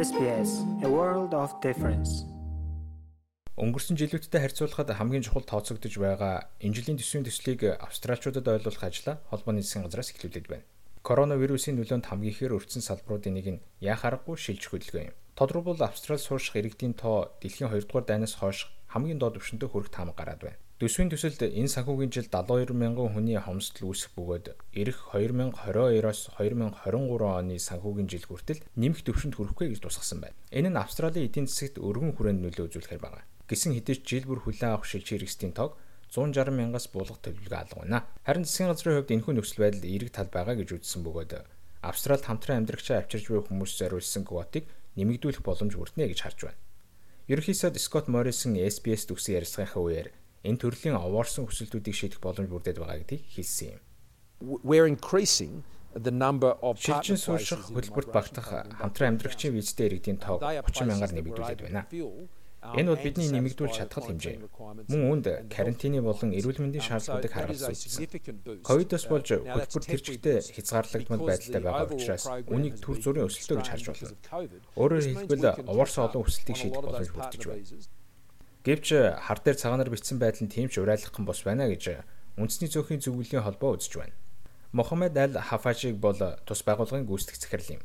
SBS A World of Difference. Өнгөрсөн жилүүдтэй харьцуулахад хамгийн чухал тооцогдож байгаа энэ жилийн төсвийн төслийг австралчуудад ойлгуулах ажлаа холбооны засгийн газраас эхлүүлээд байна. Коронавирусын нөлөөнд хамгийн ихээр өртсөн салбаруудын нэг нь яа харахгүй шилж хөдөлгөөн юм. Тодорхойлбол Австрал суурших иргэдийн тоо дэлхийн 2 дугаар дайнаас хойш хамгийн доод түвшиндээ хүрэх таамаг гараад байна. Төсвийн төсөлд энэ санхүүгийн жил 72 мянган хүний хомсдол үүсэх бөгөөд эх 2022-оос 2023 оны санхүүгийн жил хүртэл нэмэх төвшөнд хүрэхгүй гэж тусгасан байна. Энэ нь Австралийн эдийн засагт өргөн хүрээнд нөлөө үзүүлэхээр байна. Гисэн хэдиж жил бүр хүлээн авах шилжих хэрэгслийн тоог 160 мянгаас буулгах төлөвлөгөө алга байна. Харин засгийн газрын хувьд энэхүү нөхцөл байдал эерэг тал байгаа гэж үзсэн бөгөөд Австралид хамтран амьдрагчаа авчирж буй хүмүүс зориулсан квотыг нэмэгдүүлэх боломж бүрднэ гэж харж байна. Ерөнхийдөө Скот Моррисон SBS төгсөн ярилцлагынхаа үеэр энэ төрлийн овоорсон хүсэлтүүдийг шийдэх боломж бүрдээд байгаа гэдгийг хэлсэн юм. We're increasing the number of Шилжин суурших хөтөлбөрт багтах хамтран амьдрагчийн визтэй иргэдийн тоог 30 мянгаар нэмэгдүүлээд байна. Энэ бол бидний нэмэгдүүлж чадхал хэмжээ. Мөн үүнд карантины болон эрүүл мэндийн шаардлагуудыг харгалзан үзсэн. Ковидос болж хөтөлбөр тэрчигтэй хязгаарлагдмал байдалтай байгаа учраас үнийг төр зүрийн өсөлтөө гэж харж болно. Өөрөөр хэлбэл овоорсон олон өсөлтийг шийдэх боломж бүрдэж байна. Гэвч хар дээр цагаанаар бичсэн байдал нь тийм ч урайлаххан бос байна гэж үндэсний цөөхөн зөвлөлийн холбоо үзэж байна. Мохаммед Аль Хафажиг бол тус байгууллагын гүйцэтгэх захирал юм.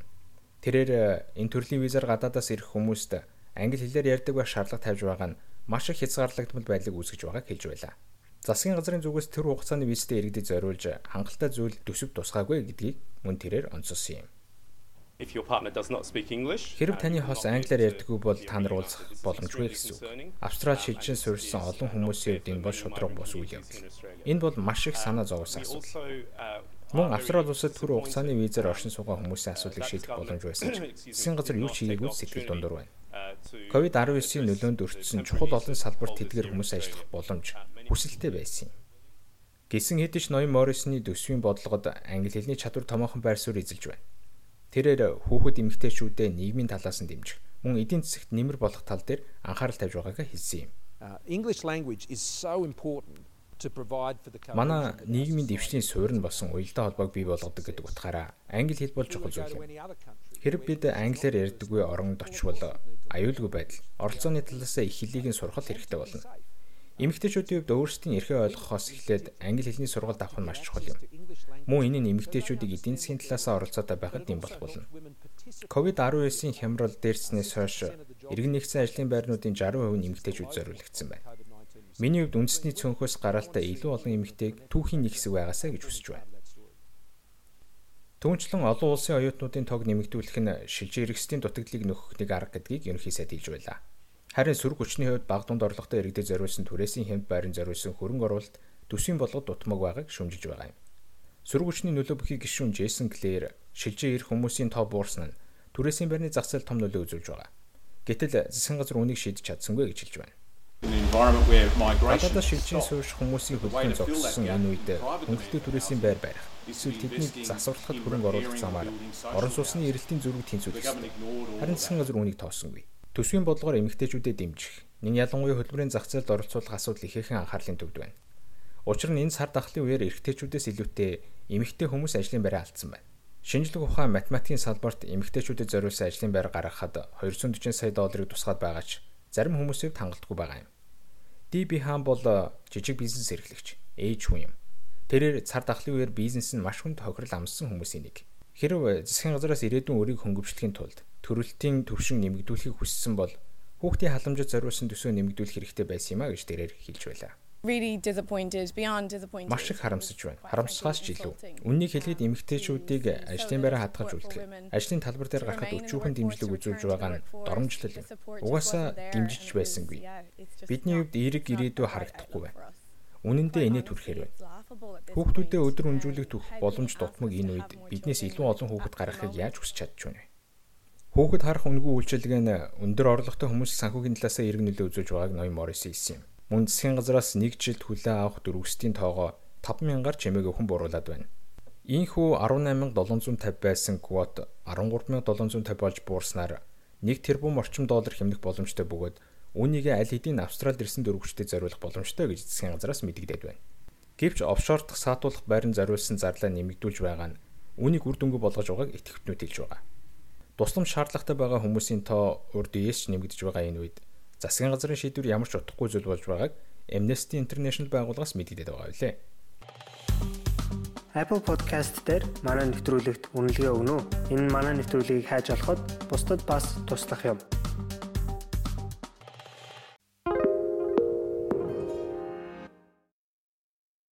Тэрээр энэ төрлийн визаар гадаадаас ирэх хүмүүст англи хэлээр ярьдаг байх шаардлага тавьж байгаа нь маш их хязгаарлагдмал байдлыг үүсгэж байгааг хэлж байлаа. Засгийн газрын зүгээс тэр хугацааны визтэй иргэдэд зориулж хангалттай зүйл төсөв тусгаагүй гэдгийг мөн тэрээр онцолсон юм. Хэрв таны хос англиар ярьдаггүй бол та нар уулзах боломжгүй гэсэн үг. Австрал шилжин суурьсан олон хүмүүсийн хувьд энэ бол шудраг бус үйл явдал. Энэ бол маш их санаа зовсон асуудал. also uh, Мөн Австрал улсад түр хугацааны визээр оршин суугаа хүмүүсийн асуудлыг шийдэх боломж байсан ч засгийн газар юу ч хийгээгүй сэтгэл дундуур байна. Ковид-19-ийн нөлөөнд өртсөн чухал олон салбарт тэдгээр хүмүүс ажиллах боломж хүсэлтэй байсан юм. Гисэн хэдиж ноён Моррисны төсвийн бодлогод англи хэлний чадвар томоохон байр суурь эзэлж байна. Тэрээр хүүхэд эмэгтэйчүүдэд нийгмийн талаас нь дэмжих, мөн эдийн засагт нэмэр болох тал дээр анхаарал тавьж байгаагаа хэлсэн юм. English language is so important Манай нийгмийн дэвшлийн суурь нь болсон уялдаа холбоог бий болгодог гэдэг утгаараа англи хэл бол чухал зүйл юм. Хэрэг бид англиар ярьдаггүй оронд очивол аюулгүй байдал, оролцооны талаас их хэлийг нь сурах хэрэгтэй болно. Эмэгтэйчүүдийн хувьд өөрсдийн эрхээ ойлгохоос эхлээд англи хэлний сургалт авах нь маш чухал юм. Мөн энэ нь эмэгтэйчүүдийг эдийн засгийн талаас оролцоотой байхад юм болох болно. Ковид-19-ийн хямрал дээрснээс хойш иргэн нэгдсэн ажлын байрнуудын 60% нь эмэгтэйчүүд зориулагдсан байна. Миний хувьд үндэсний цөөнхөөс гаралтай илүү олон эмэгтэйг түүхийн нэг хэсэг байгаасаа гэж хүсэж байна. Түүнчлэн олон улсын оюутнуудын тоог нэмэгдүүлэх нь шилжиж иргэсдийн дутагдлыг нөхөх нэг арга гэдгийг ерөнхий сайд хэлж байлаа. Харин сөрөг хүчний хувьд баг дунд орлоготой иргэдэд зориулсан түрээсийн хэмт байран зориулсан хөрөнгө оруулалт төсвийн болгод дутмаг байгааг шүмжиж байгаа юм. Сөрөг хүчний нөлөө бүхий гишүүн Джейсон Клэр шилжиж ирэх хүмүүсийн тоо буурсан нь түрээсийн байрны зах зээл том нөлөө үзүүлж байгаа. Гэтэл засгийн газар үнийг шийдэж чадсангүй гэж хэлж байна. Гадаадас шилжин суурьш хүмүүсийн хөдөлгөөн зогссон энэ үед хөнгөлөлтөд түрээсийн байр барих эсвэл тэднийг засварлахад хөрөнгө оруулах замаар орон сууцны эрэлтийн зүрэг тэнцвүүлэх ёстой. Харин засгийн газар үүнийг тоосонгүй. Төсвийн бодлогоор эмэгтэйчүүдэд дэмжих, нэг ялангуяа хөдөлмөрийн зах зээлд оролцуулах асуудал ихээхэн анхаарлын төвд байна. Учир нь энэ сар дахлын үеэр эрэгтэйчүүдээс илүүтэй эмэгтэй хүмүүс ажлын байраа алдсан байна. Шинжлэх ухаан математикийн салбарт эмэгтэйчүүдэд зориулсан ажлын байр гаргахад 240 сая долларыг тусгаад байгаа ч зарим хүмүүсийг хангалтгүй байгаа юм. DB хаан бол жижиг бизнес эрхлэгч, ээж хүн юм. Тэрээр цар дахлын үеэр бизнес нь маш хүнд тохирол амссан хүмүүсийн нэг. Хэрв засгийн газараас ирээдүйн өрийг хөнгөвчлөхийн тулд төрөлтийн төвшин нэмэгдүүлэхийг хүссэн бол хүүхдийн халамжид зориулсан төсөө нэмэгдүүлэх хэрэгтэй байсан юм а гэж тэрээр хэлж байлаа. Really disappointed beyond disappointed. Маш их харамсаж байна. Харамсахаас ч илүү. Үннийг хэлэхэд эмэгтэйчүүдийг ажлын байраа хадгаж үлдэх. Ажлын талбар дээр гарахад өчүүхэн дэмжлэг үзүүлж байгаа нь доромжлол юм. Угаасаа дэмжиж байсангүй. Бидний хувьд эерэг ирээдүй харагдахгүй байна. Үнэн дээр инээ түрхээр байна. Хүүхдүүдэд өдөр өнжүүлэх төх боломж дутмаг энэ үед биднээс илүү олон хүүхэд гаргахыг яаж хүсэж чадж байна вэ? Хүүхэд харах үнгүй үйлчилгээ нь өндөр орлоготой хүмүүс санхүүгийн талаас нөлөө үзүүлж байгааг ноён Моррис хэлсэн юм. Мөн засгийн газраас нэг жилд хүлээн авах дөрвөстийн тоогоо 5000-аар чимээг өхөн бууруулад байна. Ийхүү 18750 байсан квот 13750 болж буурснаар 1 тэрбум орчим доллар хэмнэх боломжтой бөгөөд үүнийг аль хэдийн Австралид ирсэн дөрвөгчдөд зориулах боломжтой гэж засгийн газраас мэдэгдээд байна. Гэвч офшордох саатуулах байранд зориулсан зарлаа нэмэгдүүлж байгаа нь үүнийг үр дүнгүй болгож байгааг итгэвчнүүд хэлж байгаа. Туслам шаардлагатай байгаа хүмүүсийн тоо урдээс ч нэмэгдэж байгаа энэ үед засгийн газрын шийдвэр ямар ч утгагүй зүйл болж байгааг Amnesty International байгууллагаас мэдэгдээд байгаа билээ. Apple Podcast дээр манай нэвтрүүлэгт үнэлгээ өгнө үү? Энэ манай нэвтрүүлгийг хайж олоход бусдад бас туслах юм.